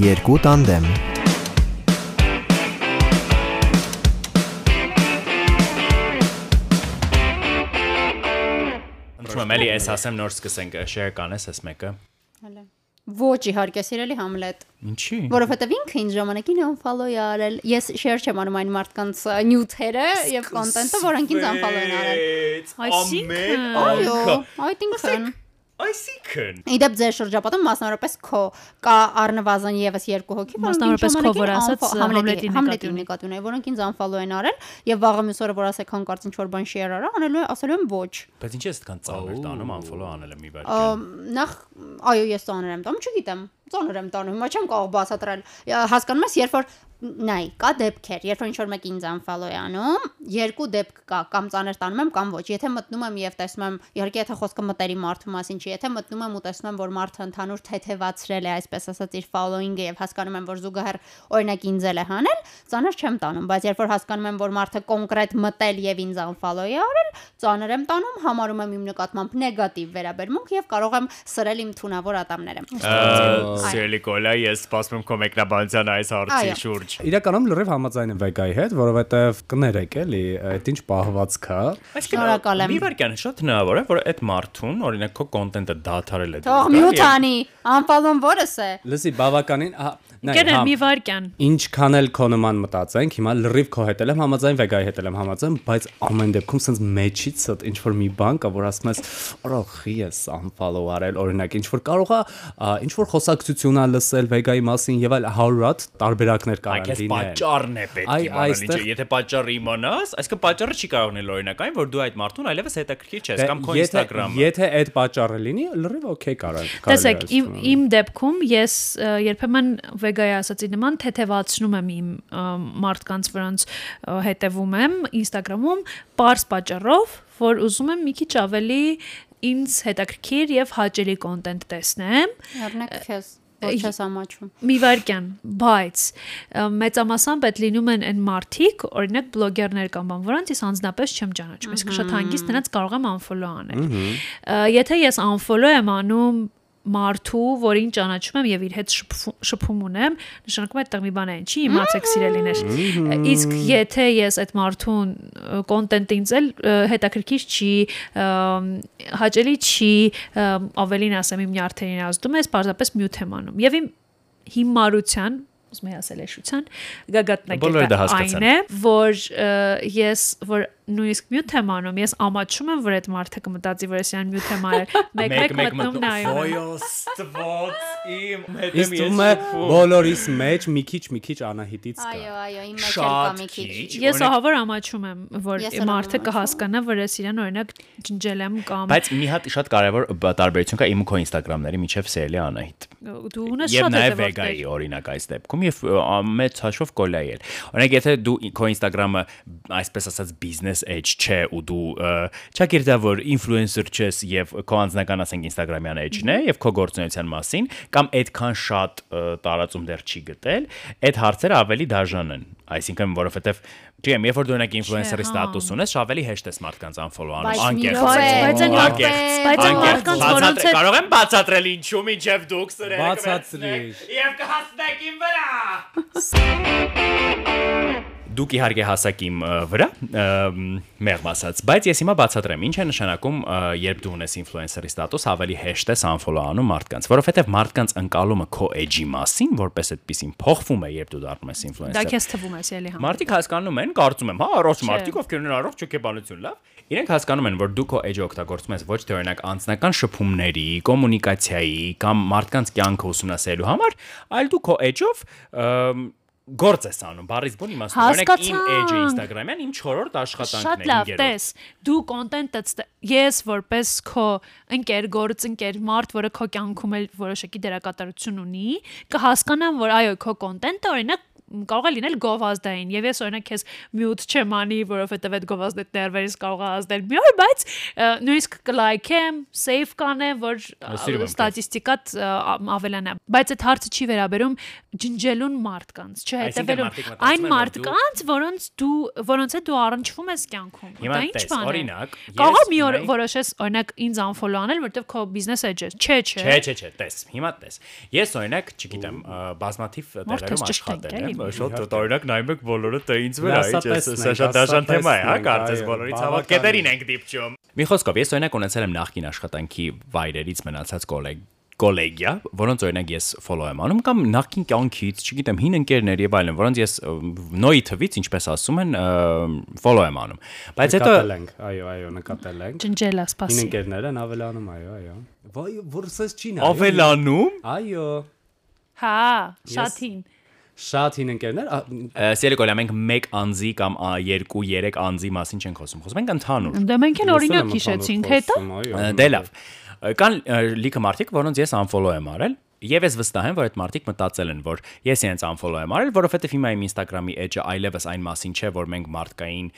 Երկու տանդեմ Ընտրում եմ էլի էս ասեմ նոր սկսենք share կանես էս մեկը։ Հələ։ Ոչ իհարկե, սիրելի Համլետ, Ինչի։ որովհետև ինքը ինձ ժամանակին unfollow է արել։ Ես share չեմ անում այն մարդկանց նյութերը եւ կոնտենտը, որոնք ինձ unfollow են արել։ Այսինքն- Այո, այդ ինքն։ Այսինքն Իդեպ ձեր շրջապատում մասնավորապես քո կա առնվազն եւս երկու հոգի, Մասնավորապես քո, որ ասած, Համլետի Համլետի նկատի ունի, որոնք ինձ unfollow են արել եւ վաղը մյուս օրը որ ասեք հանկարծ ինչ որ բան share արա, անելու ասելու եմ ոչ։ Բայց ինչի՞ ես այդքան ծանր տանում unfollow անել եմ մի վայր։ Ամ, Նախ այո, ես ծանր եմ տանում, չգիտեմ, ծանր եմ տանում, հիմա չեմ կարող բացատրել։ Հասկանում ես, երբ որ նայ, կա դեպքեր, երբ որ ինչ որ մեկ ինձ unfollow է անում, երկու դեպք կա, կամ ծանր տանում եմ, կամ ոչ։ Եթե մտնում եմ եւ տեսնում եմ, իհարկե եթե խոսքը մտերի մարդու մասին չի, եթե մտնում եմ ու տեսնում եմ, որ մարդը ընդհանուր թեթևացրել է, այսպես ասած, իր following-ը եւ հասկանում եմ, որ զուգահեռ օրինակ ինձ էլ է հանել, ծանր չեմ տանում, բայց երբ որ հասկանում եմ, որ մարդը կոնկրետ մտել եւ ինձ unfollow է արել, ծանր եմ տանում, համարում եմ իմ նկատմամբ նեգատիվ վերաբերմունք եւ կարող եմ սրել իմ թունավոր ատամները։ Սիրելի կոլա, ես սպասում եմ քո մեկնաբանության այս հարցի շուրջ։ Իրականում լրիվ համաձայն եմ վեգայի հետ, որովհետև կներեք էլի, այդ ինչ պահվածք է։ Շնորհակալ եմ։ Մի վարքան շատ հնարավոր է, որ այդ մարդուն, օրինակ քո կոնտենտը դադարել է։ Թող մյուտ անի, unfollow-ն որս է։ Լսի, բավականին, ահա, նայ, Գերե հա, մի վարքյան։ ինչքան էլ քո նման մտածենք, հիմա լրիվ քո հետ եմ համաձայն, վեգայի հետ եմ համաձայն, բայց ամեն դեպքում sense մեջից ինչ որ մի բան կա, որ ասում ես, «Օրոխի ես unfollow արել», օրինակ, ինչ որ կարող է, ինչ որ խոսակցություն ա լսել վեգայի մասին եւ այլ 100 հատ տարբերակներ կարող քեզ լինել։ պատճառն է պետք ինչը։ այստեղ- Եթե պատճառը իմանաս, այսինքն պատճառը չի կարող լինել օրինակ այն, որ դու այդ մարդուն այլևս հետաքրքիր չես Դե, կամ քո Instagram-ը։ Եթե այդ պատճառը լինի, լրիվ օքեյ կարող։ կարելի է Տեսեք, իմ դեպքում ես երբեմն վեգայի ասացի նման թեթևացնում եմ իմ մարդկանց, որոնց հետևում եմ Instagram-ում, པարս պատճառով, որ ուզում եմ մի քիչ ավելի ինձ հետաքրքիր եւ հաճելի կոնտենտ տեսնեմ։ Օրինակ քեզ ոչ ես ամաչում։ Մի վարքյան, բայց մեծամասամբ այդ լինում են այն մարդիկ, օրինակ բլոգերներ կամ բան, որոնց ես անձնապես չեմ ճանաչում։ Իսկ շատ հանգիստ նրանց կարող եմ unfollow անել։ Եթե ես unfollow եմ անում մարդու, որին ճանաչում եմ եւ իր հետ շփում ունեմ, նշանակում է այդտեղ մի բան է, ինչի իմացեք սիրելիներ։ Իսկ եթե ես այդ մարդուն կոնտենտը ինձ էլ ը, հետաքրքիր չի, հաճելի չի, ավելին ասեմ իմ նյարդերին ազդում ես, պարզապես մյուտ եմ անում։ Եվ իմ հիմարության ուզում եմ ասել էշության գագաթնակետը այն է որ ես որ նույնիսկ մյուտ եմ անում ես ամաչում եմ որ այդ մարդը կմտածի որ ես իրան մյուտ եմ արել մեկ-մեկ մտնում նայում եմ։ Ոյոստված իմ հետ Իսկ դու բոլորիս մեջ մի քիչ մի քիչ անահիտից կա։ Այո, այո, իմ մեջ էլ կա մի քիչ։ Ես ահավոր ամաչում եմ որ Ես մարդը կհասկանա որ ես իրան օրինակ ջնջել եմ կամ Բայց մի հատ շատ կարևոր տարբերություն կա իմ ու քո Instagram-ների միջև սերելի Անահիտ։ դու ունես Եվ շատ նաև հետևորդներ։ վեգայի օրինակ այս դեպքում եւ մեծ հաշվով կոլայի էլ։ Օրինակ եթե դու քո Instagram-ը այսպես ասած business edge չէ ու դու ը, ճակերտավոր influencer չես եւ քո անձնական ասենք Instagram-յան edge-ն է եւ քո գործունեության մասին կամ այդքան շատ տարածում դեռ չի գտել, այդ հարցերը ավելի դաժան են։ Այսինքն որովհետեւ չեմ, երբ որ դու օրինակ influencer-ի հա։ ստատուս ունես, ավելի հեշտ ես մարդկանց unfollow անում, անկեղծ։ Բայց այն մարդկանց, որոնց հետ- կարող եմ բացատրել ինչու մինչև դուք սրերը Բացատրիր։ կվերցնեք եւ կհասնեք իմ վրա։ Դուք իհարկե հասակ իմ վրա, մեղմ ասած, բայց ես հիմա բացատրեմ, ինչ է նշանակում, երբ դու ունես ինֆլուենսերի ստատուս, ավելի հեշտ ես unfollow անում մարդկանց, որովհետև մարդկանց ընկալումը քո edge-ի մասին, որպես այդպեսին փոխվում է, երբ դու դառնում ես դա ինֆլուենսեր։ քեզ թվում է էլի հա Մարդիկ հասկանում են, կարծում եմ, հա, առողջ մարդիկ, ովքեր ունեն առողջ հոգեբանություն լավ, իրենք հասկանում են, որ դու քո edge-ը օգտագործում ես ոչ թե օրինակ անձնական շփումների, կոմունիկացիայի կամ մարդկանց կյանքը ուսումնասիրելու համար, այլ դու քո edge-ով գործ ես անում, բարից բուն իմաստով։ Օրինակ իմ edge-ը Instagram-յան իմ 4-րդ աշխատանքն Շատ է, լավ, ինգերորդ։ տես, դու կոնտենտը ես որպես քո ընկեր, գործընկեր մարդ, որը քո կյանքում էլ որոշակի դերակատարություն ունի, կհասկանամ, որ այո, քո կոնտենտը օրինակ կարող է լինել գովազդային եւ ես օրինակ քեզ մյուտ չեմ անի, որովհետեւ այդ գովազդը ներվերից կարող է ազդել մի օր, բայց նույնիսկ կլայքեմ, save կանեմ, որ ստատիստիկատ ավելանա։ Բայց այդ հարցը չի վերաբերում ջնջելուն մարդկանց, չհետևելուն մարդիկ այն մարդկանց, որոնց դու որոնց հետ դու առնչվում ես կյանքում։ Դա ինչ բան է։ օրինակ, Կարող է մի օր որոշես օրինակ ինձ unfollow անել, որովհետեւ քո բիզնես էջ է։ Չէ, չէ։ Չէ, չէ, չէ, տես, հիմա տես։ Ես օրինակ, չգիտեմ, բազմաթիվ տեղերում աշխատել եմ, շատ օրինակ նայում եք բոլորը տե ինձ վրա, Լասա ինչ է, տեսնենք, սա շատ դաժան թեմա է, հա, կարծես բոլորից հավաքետերին ենք դիպչում։ Մի խոսքով, ես օրինակ ունեցել եմ նախկին աշխատանքի վայրերից մնացած գոլեգ գոլեգիա, որոնց օրինակ ես follow եմ անում կամ նախկին կյանքից, չգիտեմ, հին ընկերներ եւ այլն, որոնց ես նոյի թվից, ինչպես ասում են, follow եմ անում։ Բայց հետո Նկատել ենք, այո, այո, նկատել ենք։ Ջնջելա, Հին սպասի։ ընկերներ են ավելանում, այո, այո։ Վայ, որ սես չի նայում։ ավելանում Այո։ Հա, շատին։ Շատ հին ընկերներ, գոլա, մենք 1 անձի կամ 2-3 անձի մասին չենք խոսում, խոսում ենք ընդհանուր։ Դե մենք էլ օրինակ հիշեցինք, հետո Դե լավ։ Կան լիքը մարդիկ, որոնց ես unfollow եմ արել, եւ ես վստահ եմ, որ այդ մարդիկ մտածել են, որ ես իրենց unfollow եմ արել, որովհետեւ հիմա իմ Instagram-ի edge-ը այլևս այն մասին չէ, որ մենք մարդկային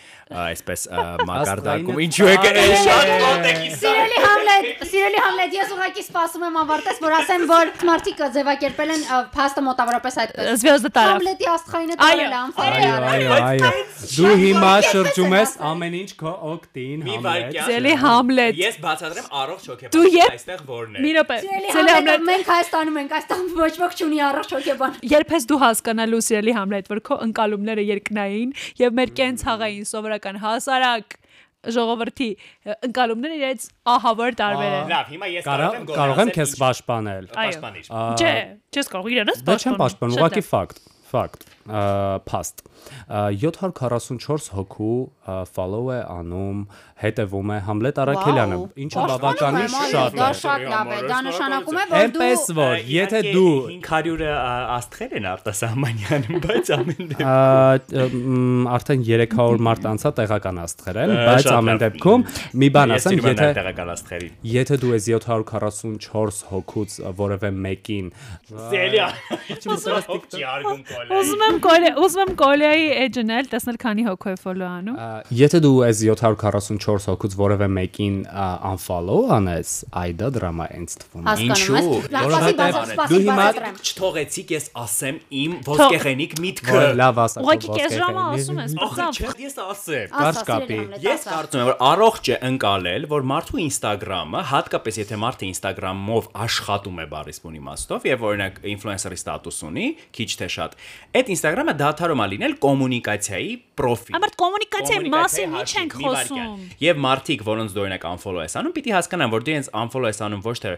այսպես մակարդակում ինչու եք շատ մոտեք Սիրելի Համլետ, սիրելի Համլետ, ես ուղղակի սպասում եմ ավարտես, որ ասեմ, որ մարդիկը ձևակերպել են ը, փաստը մոտավորապես այդպես։ Звёзды տարավ։ Համլետի աստղայինը Այո, տարել է Այո, անֆարել։ այո, այո։ Դու հիմա շրջում ես ամեն ինչ քո օգտին Մի համլետ։ վայրկյան։ Ձելի Համլետ։ Ես բացատրեմ առողջ հոգեբան։ Դու երբ- այստեղ որն է։ Մի րոպե։ Սիրելի Ձելի Համլետ, Համլետ, մենք Հայաստանում ենք, այստեղ ոչ ոք չունի առողջ հոգեբան։ երբ ես դու հասկանալու սիրելի Համլետ, որ քո ընկալումները երկնային եւ մեր կեն ցաղային սովորական հասարակ ժողովրդի ընկալումները իրենց ահավոր տարբեր են։ Լավ, հիմա ես Կարող եմ կարող եմ քեզ պաշտպանել։ պաշտպանիր։ Չէ, չես կարող իրենս Դա չեմ պաշտպանում, ուղղակի ֆակտ, ֆակտ։ Փաստ։ 744 հոգու follow է անում, հետևում է Համլետ Արաքելյանը, ինչը բավականին եմ, շատ Դա է։ շատ լավ է։ Դա նշանակում է, որ դու Էնպես որ, եթե դու 500-ը աստղեր են արտասահմանյանում, բայց ամեն դեպքում արդեն 300 մարտ անցա տեղական աստղեր են, բայց ամեն դեպքում մի բան ասեմ, եմ եթե տեղական աստղերի։ եթե դու ես 744 հոգուց որևէ մեկին Սելիա։ Չի արգում կոլա։ Ուզում եմ կոլե, եմ կոլեայի էջնել, տեսնել քանի հոգու է follow անում։ եթե դու ես 744 հոգուց որևէ մեկին unfollow անես, այ դա դրամա ինձ թվում Ինչու՞։ Որովհետև դու հիմա Չթողեցիք ես ասեմ իմ ոսկեղենիկ միտքը։ լավ ասա։ Ուղղակի կես ժամը ասում ես, չէ, ես ասեմ։ Կարճ կապի։ Ես կարծում եմ, որ առողջ է ընկալել, որ մարդու Instagram-ը, հատկապես եթե մարդը Instagram-ով աշխատում է բարիսպուն իմաստով եւ օրինակ ինֆլուենսերի ստատուս ունի, քիչ թե շատ, այդ Instagram-ը դադարում է լինել կոմունիկացիայի պրոֆիլ։ Ամառ կոմունիկացիայի մասին ինչ ենք խոսում։ Եվ մարդիկ, որոնց դու օրինակ unfollow ես անում, պիտի հասկանան, որ դու իրենց unfollow ես անում ոչ թե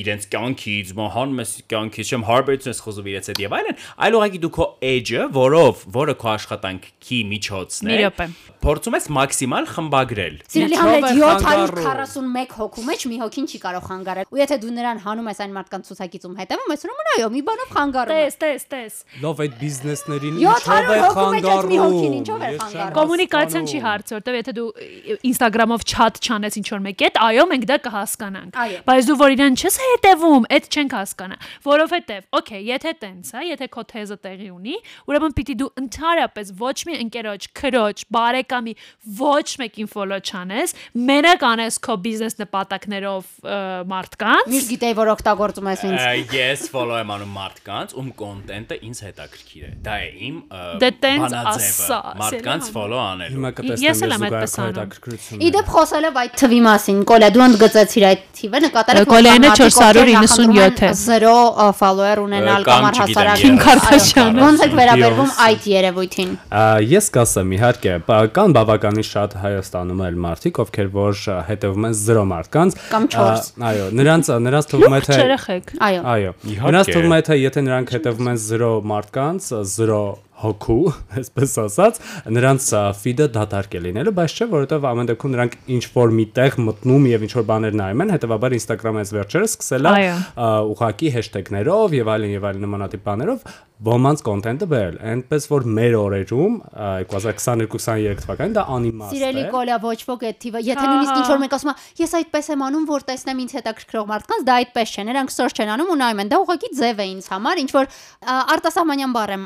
իրենց կյանքից, մահանում ես կյանքից, չեմ հարբեցում ես խոսում իրենց հետ եւ այլն, այլ ուղղակի դու քո edge-ը, որով, որը քո աշխատանքի միջոցն Մի է, փորձում ես մաքսիմալ խմբագրել։ Սիրելի Ինչով Համլետ խանգարում։ 741 հոգու մեջ մի հոգին չի կարող խանգարել։ Ու եթե դու նրան հանում ես այն մարդկանց ցուցակիցում հետևում ես, ուրեմն այո, մի բանով խանգարում Տես, տես, տես։ Լավ այդ բիզնեսներին 700 ինչով է հոգու մեջ մի հոգին խանգարում։ ինչով է խանգարում։ Կոմունիկացիան չի հարցը, որտեվ եթե դու Instagram-ով chat չանես ինչ որ մեկի հետ, այո, մենք դա կհասկանանք։ Բայց դու որ իրեն չես հետևում, այդ չենք հասկանա, որովհետև, okay, եթե տենց է, եթե քո թեզը տեղի ունի, ուրեմն պիտի դու ընդհանրապես ոչ մի ընկերոջ, քրոջ, բարեկամի ոչ մեկին follow չանես, մենակ անես քո բիզնես նպատակներով մարդկանց։ Միշտ գիտեի, որ օգտագործում ես ինձ։ Ես follow եմ անում մարդկանց, ում կոնտենտը ինձ հետաքրքիր է։ Դա է իմ Դե բանաձևը, մարդկանց սիրելի follow անելու։ Հիմա կտեսնեմ եմ ես այդպես զուգահեռ անում։ հետաքրքրություն։ Իդեպ խոսելով այդ թվի մասին, Կոլա, դու ընդգծեցիր այդ թիվը, նկատել եք Կոլայանը 497 է։ 0 follower ունենալ Կամ առհասարակ Kim Kardashian-ը։ Ոնց եք վերաբերվում այդ երևույթին։ Ես կասեմ իհարկե, կան բավականին շատ Հայաստանում էլ մարդիկ, ովքեր որ հետևում են 0 մարդկանց։ Կամ չորս։ Ա, Այո, նրանց նրանց թվում է թե Այո։ Այո։ Իհարկե։ Նրանց թվում է թե եթե նրանք հետևում են 0 մարդկանց, 0 հոգու, այսպես ասած, նրանց ֆիդը դատարկ է լինելու, բայց չէ, որովհետև ամեն դեպքում նրանք ինչ որ միտեղ մտնում եւ ինչ որ բաներ նայում են, հետեւաբար Instagram-ից վերջերս սկսել է ուղակի հեշթեգներով եւ այլն եւ այլն նմանատիպ բաներով ոմանց կոնտենտը բերել։ Այնպես որ մեր օրերում ա, 2022-23 թվականին դա անիմաստ Սիրելի է։ Կոլա ոչ ոք այդ թիվը, եթե նույնիսկ ինչ որ մեկ ասում է, ես այդպես եմ անում, որ տեսնեմ ինձ հետաքրքրող մարդկանց, դա այդպես չէ, նրանք search են անում ու նայում են, դա ուղղակի ձև է ինձ համար, ինչ որ արտասահմանյան բառ եմ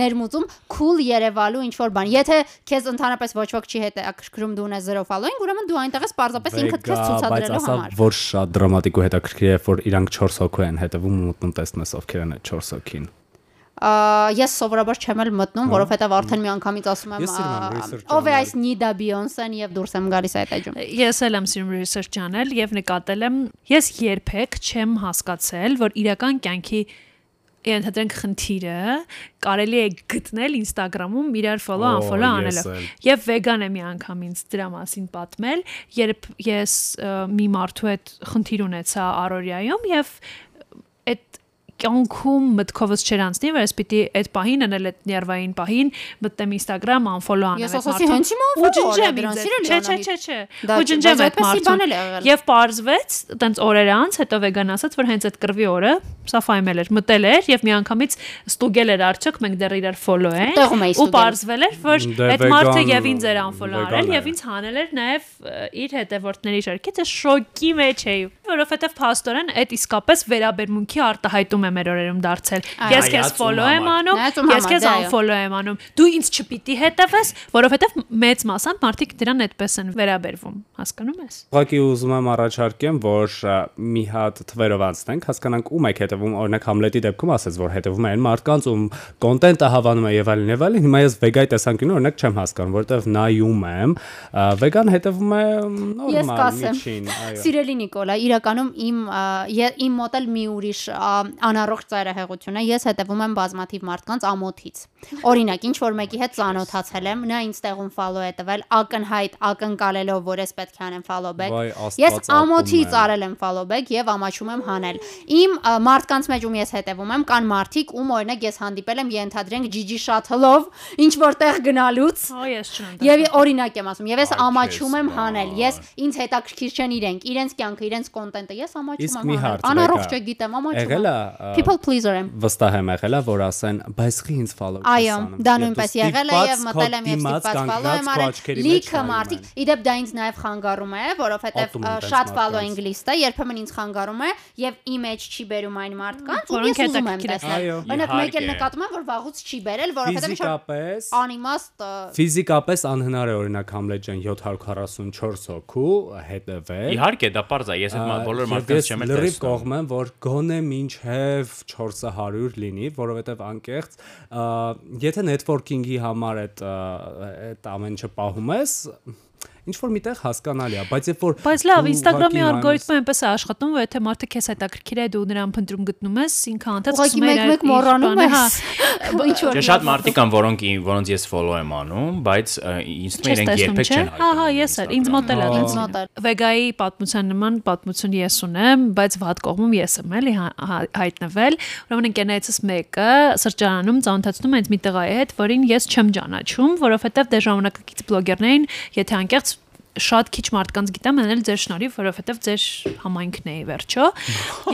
ներմուծում, cool Երևալու ինչ որ բան։ Եթե քեզ ընդհանրապես ոչ ոք չի հետաքրքրում դու ունես 0 following, ուրեմն դու այնտեղ ես պարզապես ինքդ քեզ Վեգա, բայց ցուցադրելու ասա, համար։ որ շատ դրամատիկ ու հետաքրքիր է, որ իրանք 4 հոգու են հետևում ու մտնում տեսնես ովքեր են այդ 4 հոգին։ Ես սովորաբար չեմ էլ մտնում, որովհետև արդեն մի անգամից ասում եմ, ով է այս Նիդա Բիոնսեն եւ դուրս եմ գալիս այդ էջում։ Ես էլ եմ սիրում research անել եւ նկատել եմ ես երբեք չեմ հասկացել որ իրական կյանքի ենթադրենք խնդիրը կարելի է գտնել Instagram-ում իրար follow unfollow անելով եւ վեգան եմ մի անգամ ինձ դրա մասին պատմել երբ ես մի մարդու հետ խնդիր ունեցա առօրյայում եւ այդ կյանքում մտքովս չեր անցնի, որ ես պիտի այդ պահին անել այդ ներվային պահին մտնեմ Instagram unfollow անեմ Ես այդ ասացի, մարդուն, հենց հիմա ու unfollow արել ջնջեմ դրան, ինձ չէ չէ չէ չէ Դա ու չէ, ջնջեմ բայց այդ մարդուն եւ parzվեց տենց օրեր անց հետո վեգան ասաց որ հենց այդ կրվի օրը սա ֆայմել էր մտել էր եւ միանգամից ստուգել էր արդյոք մենք դեռ իրար follow ենք ու parzվել էր որ Դե այդ մարդը եւ ինձ էր unfollow արել եւ ինձ հանել էր նաեւ իր հետևորդների շարքից ես շոկի մեջ էի որովհետեւ փաստորեն այդ իսկապես վերաբերմունքի արտահայտում է մեր օրերում դարձել ես քեզ follow եմ անում ես քեզ unfollow եմ անում դու ինձ չպիտի հետևես որովհետեւ մեծ մասամբ մարդիկ դրան այդպես են վերաբերվում հասկանում ես Ուղղակի ուզում եմ առաջարկեմ, որ մի հատ թվերով անցնենք, հասկանանք ում եք հետևում, օրինակ Համլետի դեպքում ասեց, որ հետևում են մարդկանց, ում կոնտենտը հավանում է եւ այլն եւ այլն։ Հիմա ես վեգայի տեսանկյունը օրինակ չեմ հասկանում, որովհետեւ նայում եմ, վեգան հետևում է նորմալ, միջին, այո։ Սիրելի Նիկոլա, իրականում իմ իմ մոտ էլ մի ուրիշ ա, անառողջ ծայրահեղություն է։ Ես հետևում եմ բազմաթիվ մարդկանց ամոթից։ Օրինակ, ինչ որ մեկի հետ ծանոթացել եմ, նա ինձ տեղում follow է տվել, ակնհայտ ակնկալելով, որ ես պետք է անեմ follow back։ Վայ, Աստված, Ես ամոթից արել եմ follow back եւ ամաչում եմ հանել։ Իմ մարդկանց մեջ ում ես հետևում եմ, կան մարդիկ, ում օրինակ ես հանդիպել եմ ենթադրենք Gigi Shuttle-ով, ինչ որտեղ գնալուց։ հա ես չունեմ Եվ օրինակ եմ ասում, եւ ես ամաչում եմ հանել։ Ես ինձ հետաքրքիր չեն իրենք, իրենց կյանքը, իրենց կոնտենտը, ես ամաչում եմ հանել։ Անառողջ է գիտեմ, ամաչում Եղել եմ։ է ա, People pleaser եմ։ վստահ եմ եղել որ ասեն, բայց խի ինձ follow չես Այո, անում»։ դա նույնպես եղել է եւ մտել եմ եւ ստիպված follow եմ արել։ Լիքը մարդիկ, իդեպ դա ինձ նաեւ խանգարում է, որովհետեւ շատ following list-ը երբեմն ինձ խանգարում է եւ image չի բերում այն մարդկանց, Որոնք ես ուզում եմ տեսնել։ Օրինակ մեկ էլ նկատում եմ, որ վաղուց չի բերել, որովհետեւ ինչ Ֆիզիկապես անիմաստ Ֆիզիկապես անհնար է օրինակ Համլետ ջան 744 հոգու հետևել։ Իհարկե, դա པարզ է, ես այդ բոլոր մարդկանց չեմ էլ լրիվ տեսնում։ կողմ եմ, որ գոնե մինչև 400 լինի, որովհետև անկեղծ, եթե networking-ի համար այդ այդ ամեն ինչը պահում ես, ինչ որ միտեղ հասկանալի է, բայց երբ որ Բայց լավ, Instagram-ի ալգորիթմը այնպես է աշխատում, որ եթե մարդը քեզ հետաքրքիր է, դու նրան փնտրում գտնում ես, ինքը անդադ ուղղակի սկսում է իր մոռանում բանը, հա, ես։ Ինչ որ Չէ, շատ մարդիկ կան, որոնք որոնց ես follow եմ անում, բայց ը, ինձ թվում է Չես իրենք երբեք չեն Հա, հա, ես էլ, ինձ մոտ էլ է Ինձ մոտ էլ։ Վեգայի պատմության նման պատմություն ես ունեմ, բայց վատ կողմում ես եմ էլի հա- հա- հայտնվել։ Ուրեմն ընկերներիցս մեկը սրճարանում ծանոթացնում է ինձ մի տղայի հետ, որին ես չեմ ճանաչում, որովհետև դե ժամանակակից բլոգերներին, եթե անկեղծ շատ քիչ մարդկանց գիտեմ, անել ձեր շնորհիվ, որովհետև ձեր համայնքն է ի վերջո։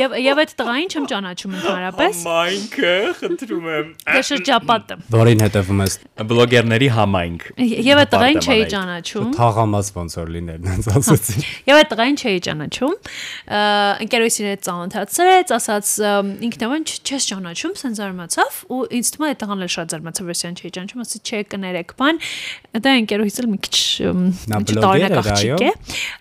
Եվ եւ այդ տղային չեմ ճանաչում ընդհանրապես։ Համայնքը, խնդրում եմ։ Դե շրջապատը։ որին հետևում ես Բլոգերների համայնք։ Եվ այդ տղային չէի ճանաչում։ թաղամաս ոնց որ լիներ, նենց ասեցի։ Եվ այդ տղային չէի ճանաչում։ ը, Ընկերոջի հետ ծանոթացրեց, ասաց ը, ինքն է ինչ չես ճանաչում, սենց զարմացավ ու ինձ թվում է այդ տղան էլ շատ զարմացավ, որ սյան չէի ճանաչում, ասի չէ կներեք, բան։ Դա ընկերոջից էլ մի քիչ ըմ, Էր, աղջիկ է։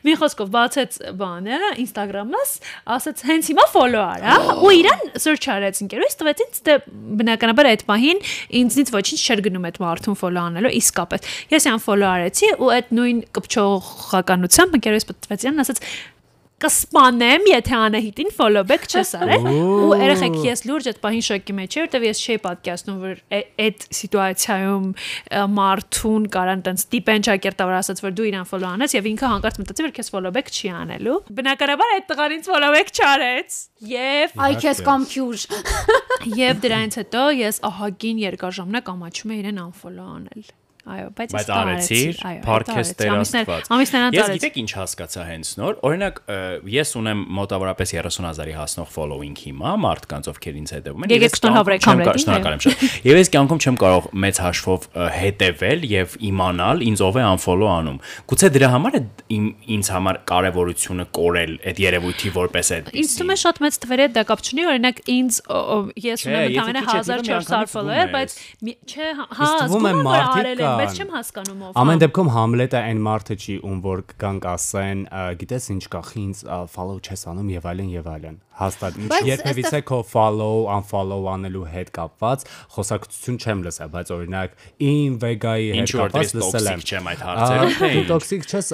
Մի խոսքով բացեց բանը, Instagram-ս, ասաց հենց հիմա follow արա ու իրան search արեց ընկերոջից, տվեց ինձ դե բնականաբար այդ պահին ինձնից ոչինչ չէր գնում այդ մարդուն follow անելու իսկապես։ Ես յան follow արեցի ու այդ նույն կպչողականությամբ ընկերոջից պատվեց իրան ասաց կսպանեմ, եթե Անահիտին follow back չես արել։ Ու երեխեք ես լուրջ այդ պահին շոկի մեջ էր, որտեվ ես չէի պատկերացնում, որ այդ սիտուացիայում ը, մարդուն կարան տենց տիպեն ճակերտավոր ասած, որ դու իրան follow անես եւ ինքը հանկարծ մտածի, որ քեզ follow back չի անելու։ Բնականաբար այդ տղան ինձ follow back չարեց։ Եվ Այ քեզ կամ քյուժ։ եւ դրանից հետո ես ահագին երկար ժամանակ ամաչում եմ իրեն unfollow անել։ Այո, բայց դա արեցիր, այո, արեցի, ամիսներ- տերաստված։ Ամիսներ անց Ես արեցի։ գիտեք ինչ հասկացա հենց նոր։ Օրինակ, ես ունեմ մոտավորապես 30000-ի հասնող following հիմա, մարդկանց ովքեր ինձ հետևում են։ Եկեք Ես կա- Շնորհակալ եմ շատ։ Եվ ես կյանքում չեմ կարող մեծ հաշվով հետևել եւ իմանալ ինձ ով է unfollow անում։ Գուցե դրա համար է ինձ համար կարևորությունը կորել այդ երևույթի որպես Ինձ այդպեսի։ թվում է շատ մեծ թվերի հետ դա կապ չունի, օրինակ ինձ ես ունեմ ընդամենը քիչ հետևում, 1400 միանգամից follower, բայց չէ, հա, Իսկ է զգում եմ, մարդիկ եմ, բայց չեմ հասկանում ով։ Ամեն հա։ դեպքում Համլետը այն մարդը չի, ում որ կգանք ասեն, «Ա, գիտես ինչ կա, ինձ follow չես անում եւ այլն եւ այլն։ Հաստատ ինչ երբևիցե քո follow, unfollow անելու հետ կապված խոսակցություն չեմ լսել, բայց օրինակ իմ վեգայի հետ որ կապված լսել եմ։ toxic չեմ այդ հարցերում, թե ինչ։ տոքսիկ չես,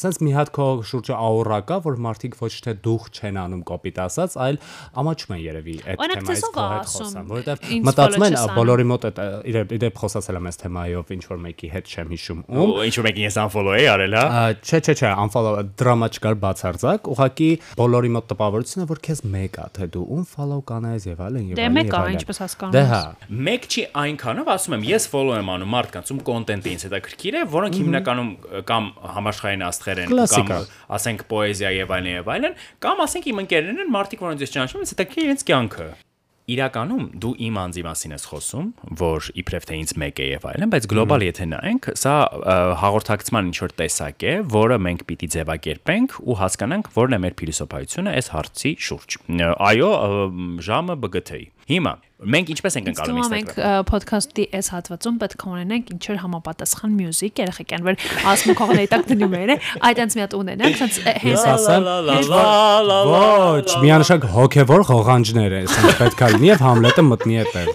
սենց մի հատ քո շուրջը աուրա կա, որ մարդիկ ոչ թե դուխ չեն անում կոպիտ ասած, այլ ամաչում են երևի այդ թեմայից քո հետ խոսան, որովհետեւ ինձ մտածում են բոլորի մոտ այդ իդեպ խոսացել եմ այս թեմայով ինչ որ մեկի հետ չեմ հիշում ում Ու ինչու մեկին ես unfollow էի արել, հա։ Չէ, չէ, չէ, unfollow դրամա չկար բացարձակ, ուղղակի բոլորի մոտ տպավորությունն է, որ քեզ մեկ է, թե դու ում follow կանես եւ այլն եւ Դե այլն։ մեկ եւ ա, այլն։ ինչպես հասկանում Դե ես։ հա։ Մեկ չի այնքանով, ասում եմ, ես follow եմ անում մարդկանց, ում կոնտենտը ինձ հետաքրքիր է, որոնք հիմնականում կամ համաշխարհային աստղեր են, կամ ասենք պոեզիա եւ այլն եւ այլն, կամ ասենք իմ ընկերներն են, մարդիկ, որոնց ես ճանաչում եմ, հետաքրքիր է իրենց կյանքը։ Իրականում դու իմ անձի մասին ես խոսում, որ իբրև թե ինձ մեկ է եւ այլն, բայց գլոբալ եթե նայենք, սա հաղորդակցման ինչ որ տեսակ է, որը մենք պիտի ձևակերպենք ու հասկանանք, որն է մեր փիլիսոփայությունը այս հարցի շուրջ։ Այո, ժամը BGT-ի։ Հիմա մենք ինչպես ենք թվում է մենք Instagram։ ոդքասթի այս հատվածում պետք է ունենանք ինչ որ համապատասխան մյուզիկ երեխեքան, որ ասում կողմերի տակ դնում են, այդ այնց մի հատ ունենանք, ցած հենց ասեմ, Ոչ, միանշակ հոգևոր ղողանջներ է, ասենք պետքա լինի եւ Համլետը մտնի այդտեղ։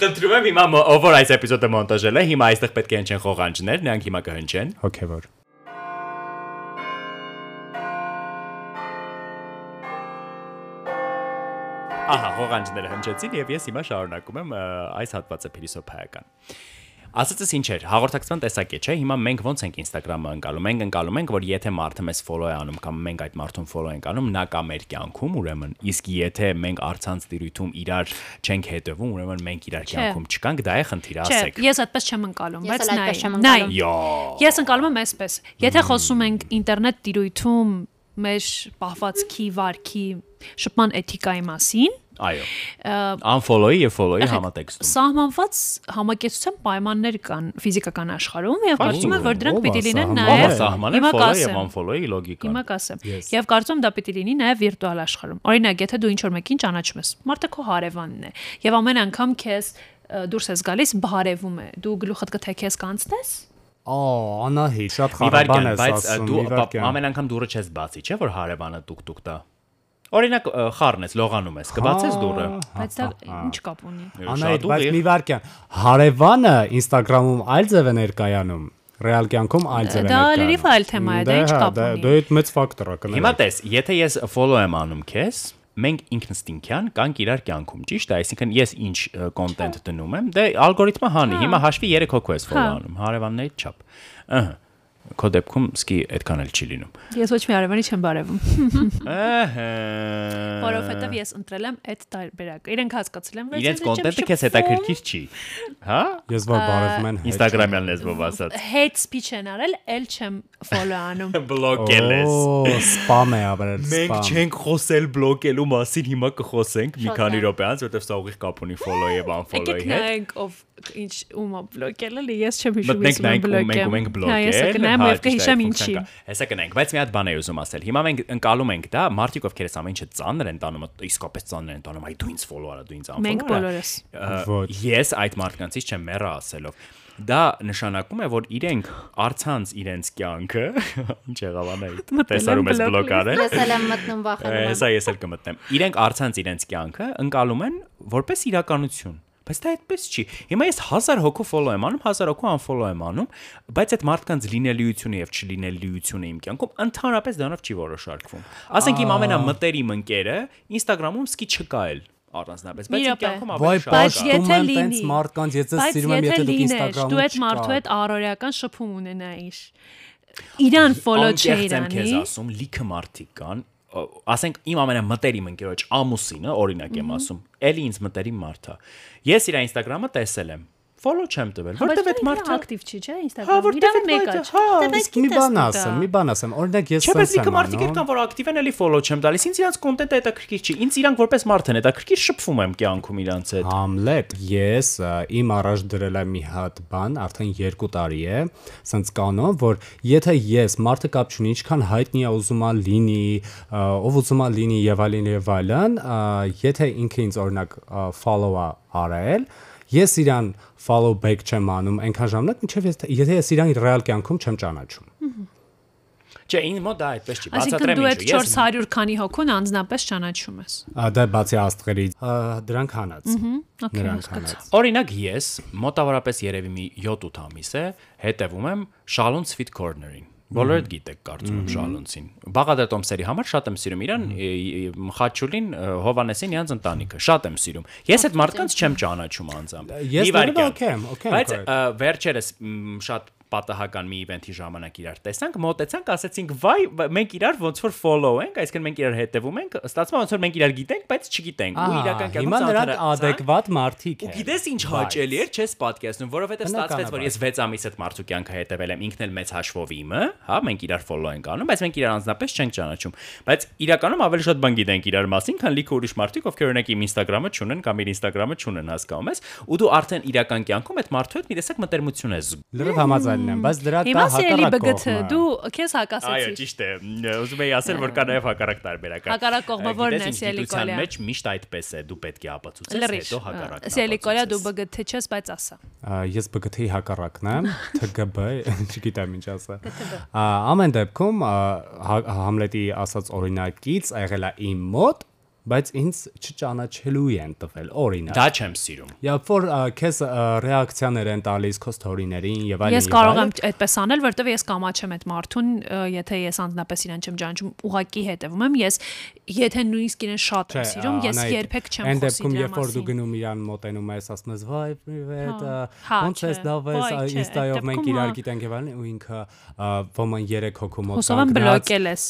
Խնդրում եմ հիմա ով որ այս էպիզոդը մոնտաժել է, հիմա այստեղ պետք է հնչեն խողանջներ, նրանք հիմա կհնչեն։ Հոգևոր։ Ահա, խողանջները հնչեցին եւ ես հիմա շարունակում եմ այս հատվածը փիլիսոփայական։ Ասածս ինչ էր, հաղորդակցման տեսակ է, չէ՞։ Հիմա մենք ոնց ենք Instagram-ը ընկալում։ Մենք ընկալում ենք, որ եթե մարդը մեզ follow է անում կամ մենք այդ մարդուն follow ենք անում, նա կա մեր կյանքում, ուրեմն, իսկ եթե մենք արցանց տիրույթում իրար չենք հետևում, ուրեմն մենք իրար կյանքում չկանք, դա է խնդիրը, Չէ, ասեք։ ես այդպես չեմ ընկալում, Ես բայց էլ այդպես չեմ նայ։ Ես ընկալում եմ այսպես։ Եթե խոսում ենք ինտերնետ տիրույթում մեր պահվածքի վարքի շփման էթիկայի մասին, Այո։ Unfollow-ի եւ follow-ի համատեքստում։ Սահմանված համակեցության պայմաններ կան ֆիզիկական աշխարհում եւ կարծում եմ, որ դրանք պիտի լինեն նաեւ Հիմա follow-ի եւ կասեմ։ unfollow-ի լոգիկան։ Հիմա կասեմ։. Եվ կարծում եմ դա պիտի լինի նաև վիրտուալ աշխարհում։ Օրինակ, եթե դու ինչ որ մեկին ճանաչում ես, մարդը քո հարևանն է, եւ ամեն անգամ քեզ դուրս ես գալիս բարևում է։ Դու գլուխդ կթեքես կանցնես։ Ո, Անահիտ, շատ խարաբան ես բայց ասում, դու մի վարքյան։ ամեն անգամ դուրը չես բացի, չէ՞ որ հարևանը տուկ-տուկ տա։ Օրինակ խառն ես, լողանում ես, կբացես դուրը։ Բայց դա ինչ կապ ունի։ Անահիտ, բայց մի վարքյան։ Հարևանը Instagram-ում այլ ձև է ներկայանում։ Ռեալ կյանքում այլ ձև է Դա լրիվ այլ թեմա է, դա ինչ կապ դա- ունի։ Դա այդ մեծ ֆակտոր է կներեք։ Հիմա տես, եթե ես follow եմ անում քեզ, մենք ինքնստինքյան կանք իրար կյանքում, ճիշտ է, այսինքն ես ինչ կոնտենտ դնում եմ, դե ալգորիթմը հանի, հիմա հաշվի 3 հոգու ես follow Հա։ հարևանների չափ։ Ահա քո դեպքում սկի այդքան էլ չի լինում։ Ես ոչ մի արևանի չեմ բարևում, Ահա։ որովհետև ես ընտրել եմ այդ տարբերակը։ Իրենք հասկացել են, որ Իրենց ես կոնտենտը քեզ հետաքրքիր չի։ Հա? Ես որ բարևում են Instagram-յան լեզվով ասած։ hate speech են արել, ել չեմ follow անում։ Բլոկել ես։ Օ, սպամ է ապրել, Մենք սպամ։ չենք խոսել բլոկելու մասին, հիմա կխոսենք մի քանի լավ։ րոպե անց, որովհետև սա ուղիղ կապ ունի follow եւ unfollow-ի Եկեք հետ։ նայենք ով ինչ ում է բլոկել, էլի ես չեմ հիշում նայենք ու մենք ու մենք Հա, ես բլոկել։ կնայեմ հա, եւ կհիշեմ ինչի։ Հեսա կնայենք, բայց մի հատ բան եմ ուզում ասել։ Հիմա մենք ընկալում ենք դա, մարդիկ ովքեր էս ամեն ինչը ծանր են տանում, իսկապես ծանր են տանում, այ դու ինձ follow արա, դու ինձ unfollow Մենք բոլորս։ Ես այդ մարդկանցից չեմ մեռա ասելով։ Դա նշանակում է, որ իրենք արցանց իրենց կյանքը, ինչ եղավ անայդ։ Մտել Տեսարում ես բլոկ արել։ Ես էլ եմ մտնում վախենում։ Հեսա ես էլ կմտնեմ։ Իրենք արցանց իրենց կյանքը ընկալում են որպես իրականություն։ Բայց դա այդպես չի։ Հիմա ես 1000 հոգու follow եմ անում, 1000 հոգու unfollow եմ անում, բայց այդ մարդկանց լինելիությունը եւ չլինելիությունը իմ կյանքում ընդհանրապես դրանով չի որոշարկվում։ Ասենք իմ ամենամտերիմ ընկերը Instagram-ում սկի չկա էլ առանձնապես, բայց իմ կյանքում ավելի Բայց շատ կա։ եթե լինի- լինի մարդկանց, ես Բայց սիրում եմ, եթե դուք Instagram-ում դու այդ մարդու հետ առօրեական շփում ունենայիր։ Իրան follow չէ Անկեղծ եմ քեզ իրանի։ ասում, լիքը մարդիկ կան, ասենք իմ ամենամտերիմ ընկերոջ ամուսինը, օրինակ եմ ասում, էլի ինձ մտերիմ մարդ է։ Ես իր Instagram-ը տեսել եմ follow չեմ տվել, որտեվ այդ մարդը ակտիվ չի, չէ, Հա, Instagram-ում։ որտեվ Իրան մեկը չէ։ հա, Իսկ մի բան ասեմ, մի բան ասեմ, օրինակ ես Չէ, բայց սենց լիքը եմ մարդիկ անում։ կան, որ ակտիվ են, էլի follow չեմ տալիս։ Ինձ իրանց կոնտենտը հետաքրքիր չի։ Ինձ իրանք որպես մարդ են հետաքրքիր շփվում եմ կյանքում իրանց հետ։ Համլետ, ես իմ առաջ դրել եմ մի հատ բան, արդեն 2 տարի է, սենց կանոն, որ եթե ես մարդը կապ չունի, ինչքան հայտնի է ուզում ա լինի, ով ուզում ա լինի եւ այլն եւ այլն, եթե ինքը ինձ օրինակ follow-ա արել, ես իրան follow back չեմ անում այնքան ժամանակ, ինչեւ եթե ես իրան ռեալ կյանքում չեմ ճանաչում։ Չէ, ինձ մոտ դա այդպես չի։ Այսինքն Բացատրեմ դու այդ ինչու։ Ես 400 քանի հոգուն անձնապես ճանաչում ես։ Ա, Դա բացի աստղերի, դրանք հանած։ Նրանք հանած։ Օրինակ ես մոտավորապես երևի մի 7-8 ամիս է հետևում եմ Shalon Sweet Corner-ին։ Բոլորդ գիտեք կարծում եմ Շալոնցին։ Բաղադար Տոմսերի համար շատ եմ սիրում իրան, Խաչուլին, Հովանեսին իրանց ընտանիքը, շատ եմ սիրում։ Ես այդ մարդկանց չեմ ճանաչում անձամբ։ եմ Բայց վերջերս շատ պատահական մի իվենթի ժամանակ իրար տեսանք, մոտեցանք, ասացինք, վայ, մենք իրար ոնց որ follow ենք, այսինքն մենք իրար հետևում ենք, ստացվում ոնց որ մենք իրար գիտենք, բայց չգիտենք։ Ու իրական կյանքում հիմա նրանք adekvat մարդիկ Ու են։ գիտես ինչ հաճելի էր, չես պատկերացնում, որովհետև ստացվեց, որ ես 6 ամիս այդ մարդու կյանքը հետևել եմ, ինքն էլ մեծ հաշվով իմը, հա, մենք իրար follow ենք անում, բայց մենք իրար անձնապես չենք ճանաչում։ Բայց իրականում ավելի շատ բան գիտենք իրար մասին, քան լիքը ուրիշ մարդիկ, ովքեր օրինակ իմ Instagram-ը չունեն կամ իր Instagram-ը չունեն, հասկանում ես, ու դու արդեն իրական կյանքում այդ մարդու հետ մի տեսակ մտերմություն ես զգում։ Լրիվ համաձայնն եմ, բայց դրա սիրելի հակառակ բգթ, կողմը։ դու քեզ Այո, հակասեցի։ ճիշտ է։ Ուզում եի ասել, որ կա նաև հակառակ տարբերական։ Հակառակ կողմը ո՞րն է, Գիտես, ինչ Սիելի գիտության Կոլյա։ մեջ միշտ այդպես է, դու պետք է ապացուցես, հետո հակառակն։ Սիրելի Կոլյա, դու բգթ չես, բայց ասա։ Ես բգթի հակառակն եմ, ԹԳԲ, չգիտեմ ինչ ասա։ Ամեն դեպքում Հա- Համլետի ասած օրինակից ա եղել է իմ մոտ, բայց ինձ չճանաչելու են տվել օրինակ։ Դա չեմ սիրում։ Երբ որ քեզ ռեակցիաներ են տալիս քո սթորիներին եւ այլն։ Ես կարող եմ այդպես անել, որովհետև ես կամաչեմ այդ մարդուն, եթե ես անձնապես իրեն չեմ ճանաչում, ուղակի հետևում եմ, ես եթե նույնիսկ իրեն շատ եմ սիրում, ես երբեք չեմ Այն խոսի դեպքում, դրա երբ որ դու մասին։ գնում իրան մոտենում ես, ասում ես՝ «Վայ, պրիվետ, Հա, ոնց ես, դավես, ինստայով մենք դեպքում, իրար հա։ գիտենք եւ այլն» ու ինքը ոման 3 հոգու մոտ Հուսով եմ կանգնած, բլոկել ես։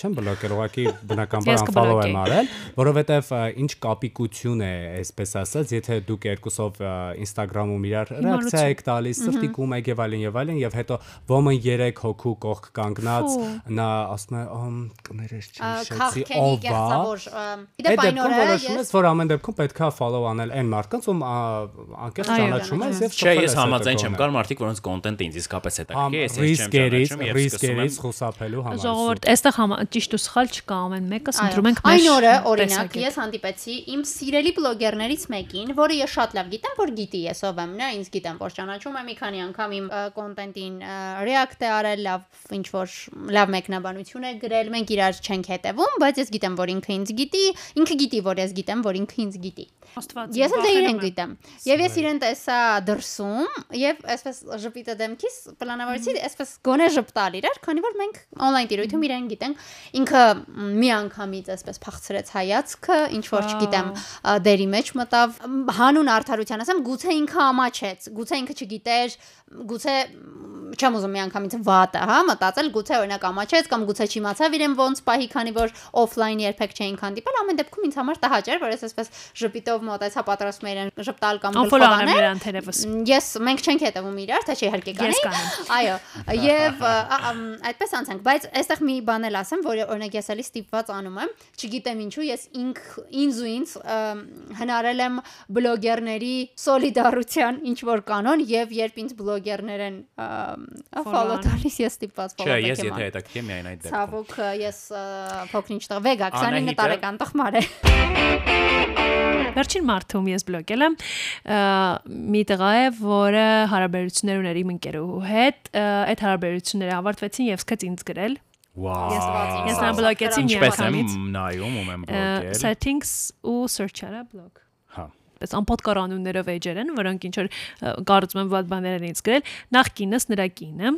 չեմ բլոկել, ուղղակի բնականաբար unfollow եմ արել, որովհետև ինչ կապիկություն է, այսպես ասած, եթե դուք երկուսով Instagram-ում իրար ռեակցիա եք տալիս, սրտիկում եք եւ այլն եւ այլն եւ հետո ոմն 3 հոգու կողք կանգնած, նա ասում է, «Ամ կներես չհիշեցի Քաղքենի ով է»։ գեղձավոր Այդ դեպքում որոշում ես որ ամեն դեպքում պետքա follow անել այն մարդկանց, ում անկեղծ ճանաչում ես եւ Չէ, ես համաձայն չեմ, կար մարդիկ, որոնց կոնտենտը ինձ իսկապես հետաքրքիր է, ես ես չեմ ռիսկերից, ճանաչում եւ սկսում ռիսկերից եմ խուսափելու համար։ Ժողովուրդ, այստեղ համա ճիշտ ու սխալ չկա, ամեն Այո, ընտրում ենք մեր Այն օրը օրինակ ես հանդիպեցի իմ սիրելի բլոգերներից մեկին, որը ես շատ լավ գիտեմ, որ գիտի ես ով եմ, նա ինձ գիտեմ, որ ճանաչում եմ մի քանի անգամ իմ կոնտենտին ռեակտ է արել, լավ ինչ որ լավ մեկնաբանություն է գրել, մենք իրար չենք հետևում, բայց ես գիտեմ, որ ինքը ինձ գիտի, ինքը գիտի, որ ես գիտեմ, որ ինքը ինձ գիտի։ Ես էլ դե իրեն եմ։ գիտեմ։ Եվ ես իրեն տեսա դրսում եւ այսպես ժպիտը դեմքիս պլանավորեցի այսպես գոնե ժպտալ իրար, քանի որ մենք on-line տիրույթում իրեն գիտենք։ Ինքը մի անգամից այսպես փախցրեց հայացքը, ինչ որ չգիտեմ, դերի մեջ մտավ հանուն արդարության ասեմ, գուցե ինքը ամաչեց, գուցե ինքը չգիտեր, գուցե չեմ ուզում մի անգամից վատը, հա, մտածել, գուցե օրինակ ամաչեց կամ գուցե չիմացավ իրեն ոնց պահի, քանի որ օֆլայն երբեք չէին հանդիպել, ամեն դեպքում ինձ համար տհաճ էր, որ ես այսպես ժպիտով մոտեցա պատրաստում էր իրեն ժպտալ կամ Unfollow գլխով անեմ անել։ իրան թերևս։ Մ, Ես մենք չենք հետևում իրար, թե չէ իհարկե Ես կանեմ։ Այո, եւ այդպես անցանք, բայց այստեղ մի բան էլ ասեմ, որ օրինակ ես էլի ստիպված անում եմ, չգիտեմ ինչու, ես ինք ինձ ու ինձ հնարել եմ բլոգերների սոլիդարության ինչ որ կանոն եւ երբ ինձ բլոգերներ են follow տալիս, ես ստիպված Չէ, follow ես եմ եթե անում։ հետաքրքիր եմ միայն այդ դեպքում։ Ցավոք ես փոքրինչ տղ վեգա 29 Անահիտը- տարեկան տղմար է։ Վերջին մարդում ես բլոկել եմ մի տղա է, որը հարաբերություններ ուներ իմ ընկերուհու հետ, այդ հարաբերությունները ավարտվեցին եւ սկաց ինձ գրել։ Վաու։ Ես նա բլոկեցի մի Ինչպես եմ նայում ում եմ Ը, բլոկել։ Settings ու search-արա բլոկ։ Հա։ Պես անպոտ կանոններով էջեր են, որոնք ինչ որ կարծում եմ վատ բաներ են ինձ գրել։ Նախ կինս նրա կինը։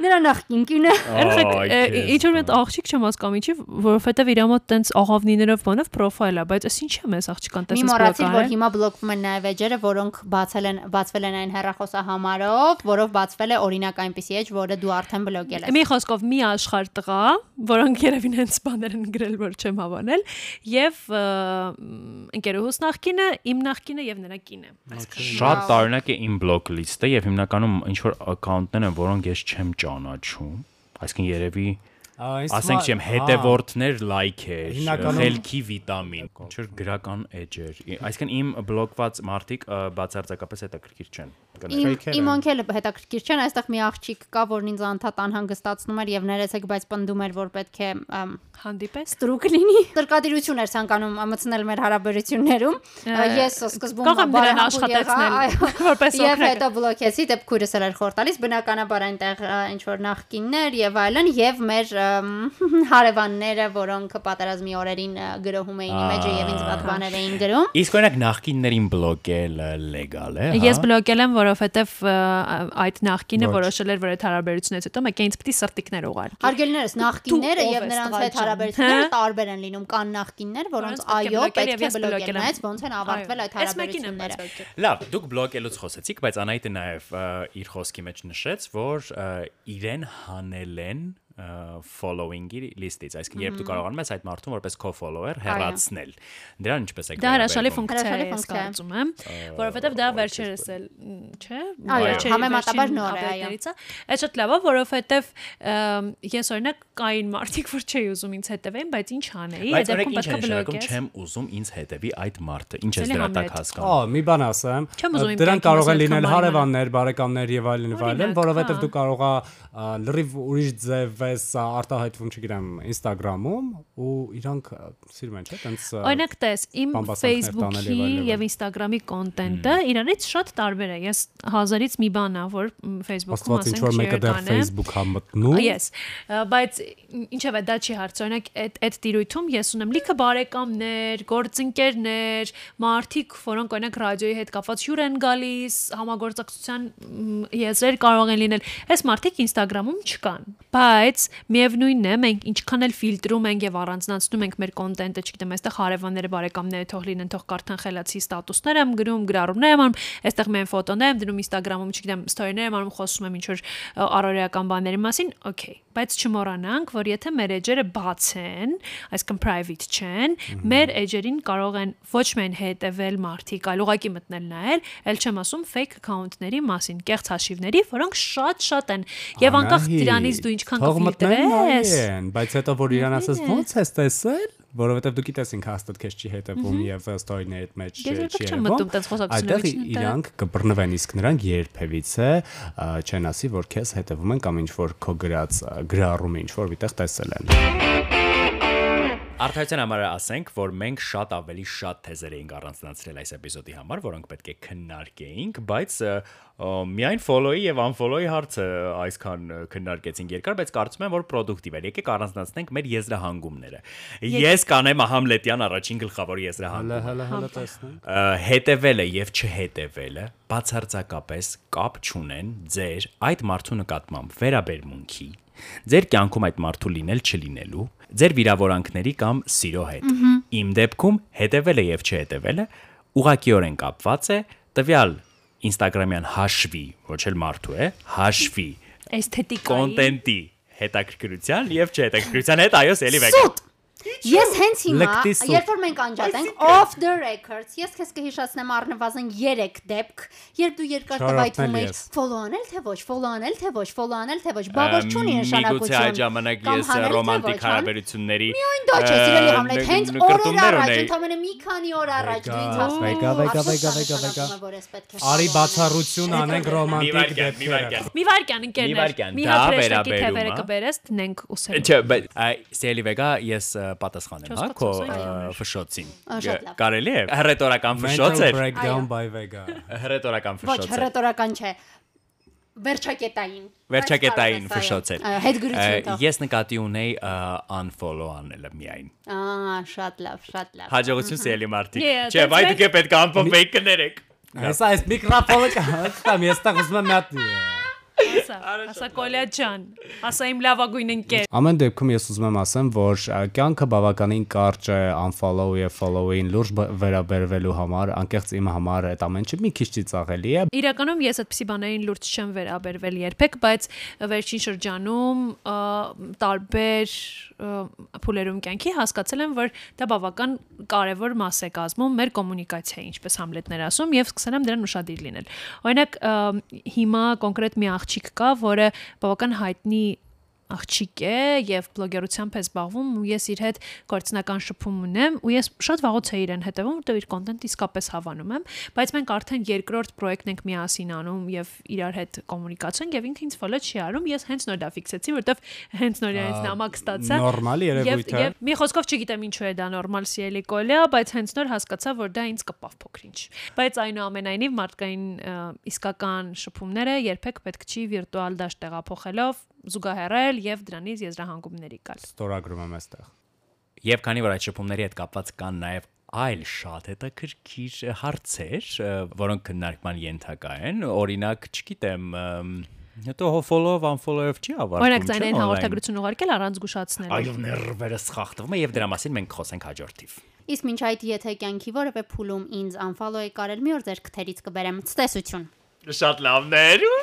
Նրա նախկին կինը։ Երեք Այ, ինչ որ հատ աղջիկ չեմ հասկանում ինչի, որովհետեւ իր մոտ տենց աղավնիներով բանով պրոֆայլ է, բայց այս ինչ է մեզ աղջկան Մի տեսած մոռացիր, որ հիմա բլոկվում են նաև էջերը, որոնք բացել են բացվել են այն հեռախոսահամարով, որով բացվել է օրինակ այնպեսի էջ, որը դու արդեն բլոկել ես։ Մի խոսքով մի աշխարհ տղա, որոնք երևին հենց բաներ են գրել, որ չեմ հավանել, եւ ընկերուհուս նախկինը, իմ նախկինը եւ նրա կինը։ Շատ տարօրինակ է իմ բլոկ լիստը եւ հիմնականում ինչ որ account-ներ են, որոնք ես չեմ ճանաչում։ Այսինքն երևի ասենք չեմ հետևորդներ լայքեր, խելքի վիտամին, ինչ որ գրական էջեր։ Այսինքն իմ բլոկված մարդիկ բացարձակապես հետաքրքիր չեն։ Իմ օնքելը հետաքրքիր չեն, այստեղ մի աղջիկ կա, որն ինձ անդադ անհանգստացնում էր եւ ներեցեք, բայց պնդում էր, որ պետք է Հանդիպես։ ստրուկ լինի։ Տրկադիրություն էր ցանկանում մտցնել մեր հարաբերություններում։ Ես սկզբում կարող եմ նրան աշխատեցնել, որպես Եվ օգնակ։ հետո բլոկեցի, դեպ քույրս էլ էր խորտալիս, բնականաբար այնտեղ ինչ որ նախկիններ եւ այլն եւ մեր հարևանները, որոնք պատերազմի օրերին գրոհում էին իմեջը եւ ինձ վատ բաներ էին գրում։ Իսկ օրինակ նախկիններին բլոկելը լեգալ է, հա։ Ես բլոկել եմ, որովհետեւ այդ նախկինը որոշել էր, որ այդ հարաբերությունից հետո մեկ ինձ պիտի սրտիկներ ուղարկի։ Հարգելիներս նախկինները եւ նրանց հետ հարաբերությունները հա? տարբեր են լինում։ Կան նախկիններ, որոնց այո, բլոկել պետք է բլոկել բլոկել, նայած ոնց են ավարտվել այդ հարաբերությունները։ Լավ, դուք բլոկելուց խոսեցիք, բայց Անահիտը նաև ը, իր խոսքի մեջ նշեց, որ իրեն հանել են following-ի լիստից, այսինքն երբ դու կարողանում ես այդ մարդուն որպես co-follower հեռացնել։ Դրան ինչպես է Դա հրաշալի ֆունկցիա է, ես կարծում եմ, որովհետև դա վերջերս էլ, չէ՞, Այո, համեմատաբար նոր է, այո։ Այդ շատ լավ է, որովհետև ես օրինակ կային մարդիկ, որ չէի ուզում ինձ հետևեին, բայց ինչ անեի, այդ դեպքում պետք է բլոկես։ չեմ ուզում ինձ հետևի այդ մարդը։ Ինչ ես դրա տակ հասկանում։ Ո, մի բան ասեմ։ Դրանք կարող են լինել հարևաններ, բարեկամներ եւ այլն այլն, հա։ դու կարող ա լրիվ ուրիշ ձև ես ա, արտահայտվում, չգիտեմ, Instagram-ում ու իրանք սիրում են, չէ՞, տենց Օրինակ տես, իմ Facebook-ի եւ Instagram-ի կոնտենտը իրարից շատ տարբեր է։ Ես հազարից մի բան ա, որ Facebook-ում Աստված ինչ ասենք որ մեկը դեռ չեկանեմ։ Facebook հա մտնում։ Yes, բայց ինչեւ է դա չի հարց, օրինակ այդ այդ տիրույթում ես ունեմ լիքը բարեկամներ, գործընկերներ, մարդիկ, որոնք օրինակ ռադիոյի հետ կապված հյուր են գալիս, համագործակցության եզրեր կարող են լինել։ Այս մարդիկ Instagram-ում չկան, բայց միևնույնն է, մենք ինչքան էլ ֆիլտրում ենք եւ առանձնացնում ենք մեր կոնտենտը, չգիտեմ, այստեղ հարևանները, բարեկամները թող լինեն, թող կարդան խելացի ստատուսներ եմ գրում, գրառումներ եմ անում, այստեղ մեն ֆոտոներ եմ դնում Instagram-ում, չգիտեմ, ստորիներ եմ անում, խոսում եմ ինչ որ առօրեական բաների մասին, okay, բայց չմոռանանք, որ եթե մեր էջերը բաց են, այսինքն private չեն, մեր էջերին կարող են ոչ միայն հետևել մարդիկ, այլ ուղակի մտնել նայել, ել չեմ ասում fake account-ների մասին, կեղծ հաշիվների, որոնք շատ-շատ են։ Եվ անկախ դրանից դու ինչքան կֆիլտրես, բայց հետո որ իրան ասես ո՞նց ես տեսել, որովհետեւ դու գիտես ինքը հաստատ քեզ չի հետևում եւ ստորիներիդ մեջ չի խոսակցությունների Այդտեղ իրանք կբռնվեն իսկ նրանք երբևիցե չեն ասի որ քեզ հետևում են կամ ինչ որ քո գրած գրառումը ինչ որ միտեղ տեսել են։ Արդարության համար ասենք, որ մենք շատ ավելի շատ թեզեր էինք առանձնացրել այս էպիզոդի համար, որոնք պետք է քննարկեինք, բայց միայն follow-ի եւ unfollow-ի հարցը այսքան քննարկեցինք երկար, բայց կարծում եմ, որ պրոդուկտիվ էր։ Եկեք առանձնացնենք մեր եզրահանգումները։ Ես կանեմ Համլետյան առաջին գլխավոր եզրահանգումը։ Հələ հələ հələ տեսնենք։ հետևելը եւ չհետևելը բացարձակապես կապ չունեն ձեր այդ մարդու նկատմամբ վերաբերմունքի, ձեր կյանքում այդ մարդու լինել չլինելու, ձեր վիրավորանքների կամ սիրո հետ։ Իմ դեպքում հետևելը եւ չհետևելը ուղղակիորեն կապված է տվյալ Instagram-յան հաշվի, ոչ էլ մարդու է, հաշվի էսթետիկայի կոնտենտի հետաքրքրության եւ չհետաքրքրության հետ այո, էլի վեգա։ Սուտ։ Ես հենց հիմա, երբ որ մենք անջատենք off the records, ես քեզ կհիշեցնեմ առնվազն 3 դեպք, երբ դու երկար տվայտում ես ես։ follow անել թե ոչ, follow անել թե ոչ, follow անել թե ոչ, բա ոչ չունի Միգուցե այդ նշանակություն։ ժամանակ ես ռոմանտիկ հա? հարաբերությունների Միայն դա չէ, սիրելի Համլետ, հենց օրեր առաջ, ընդամենը մի քանի օր առաջ դու ինձ ասում Վեգա, վեգա, վեգա, վեգա, վեգա։ որ ես է Արի բացառություն անենք ռոմանտիկ դեպքերը։ Մի վարքյան ընկերներ։ Մի հատ վերաբերում թևերը կբերես, տնենք ուսել։ Չէ, բայց սելի վեգա ես պատասխանեմ, հա, քո ֆշոցին։ Կարելի է հռետորական ֆշոց էր։ breakdown by Vega։ Հռետորական Ոչ, ֆշոց էր։ հռետորական չէ։ Վերջակետային։ Վերջակետային Բայց ֆշոց կարող էր։ ես, այո, Հետ գրություն Ես նկատի ունեի unfollow անելը միայն։ Ահա, շատ լավ, շատ լավ։ Հաջողություն սելի մարդիկ։ Չէ, վայ դուք է պետք է unfollow կներեք։ Հեսա այս միկրոֆոնը կհստամ, ես տեղ ուզում եմ հատ Ասա, ասա Կոլյա ջան, ասա իմ լավագույն ընկեր։ Ամեն դեպքում ես ուզում եմ ասեմ, որ կյանքը բավականին կարճ է unfollow եւ follow-ին լուրջ վերաբերվելու համար, անկեղծ իմ համար այդ ամեն ինչը մի քիչ ծիծաղելի է, Իրականում ես այդպիսի բաներին լուրջ չեմ վերաբերվել երբեք, բայց վերջին շրջանում տարբեր փուլերում կյանքի հասկացել եմ, որ դա բավական կարևոր մաս է կազմում մեր կոմունիկացիայի, ինչպես Համլետներ ասում, եւ սկսել եմ դրան ուշադիր լինել։ Օրինակ հիմա կոնկրետ մի աղջիկ կա, որը բավական հայտնի աղջիկ է եւ բլոգերությամբ է զբաղվում ու ես իր հետ գործնական շփում ունեմ ու ես շատ վաղուց է իրեն հետևում որտեղ իր կոնտենտը իսկապես հավանում եմ բայց մենք արդեն երկրորդ պրոյեկտ ենք միասին անում եւ իրար հետ կոմունիկացիա ենք եւ ինքը ինձ ֆոլո չի արում ես հենց նոր դա ֆիքսեցի որտեղ հենց նոր ինձ նամակ ստացա նորմալ երևույթ է։ Եվ մի խոսքով չգիտեմ ինչու է դա նորմալ սիրելի կոլյա, բայց հենց նոր հասկացա, որ դա ինձ կպավ փոքրինչ։ Բայց այնուամենայնիվ մարդկային իսկական շփումները երբեք պետք չի վիրտուալ դաշտ տեղափոխելով զուգահեռել եւ դրանից եզրահանգումների գալ։ Ստորագրում եմ այստեղ։ Եվ քանի որ այդ շփումների հետ կապված կան նաև այլ շատ հետաքրքիր հարցեր, որոնք քննարկման ենթակա են, օրինակ, չգիտեմ, հետո follow unfollow-ով չի ավարտվում։ Օրինակ online։ հաղորդագրություն ուղարկել առանց զգուշացնելու։ Այո, ներվերը սխախտվում է եւ դրա մասին մենք խոսենք հաջորդիվ։ Իսկ մինչ այդ եթե կյանքի որևէ փուլում ինձ unfollow եք կարել մի օր ձեր քթերից կբերեմ ցտեսություն Շատ լավներ ու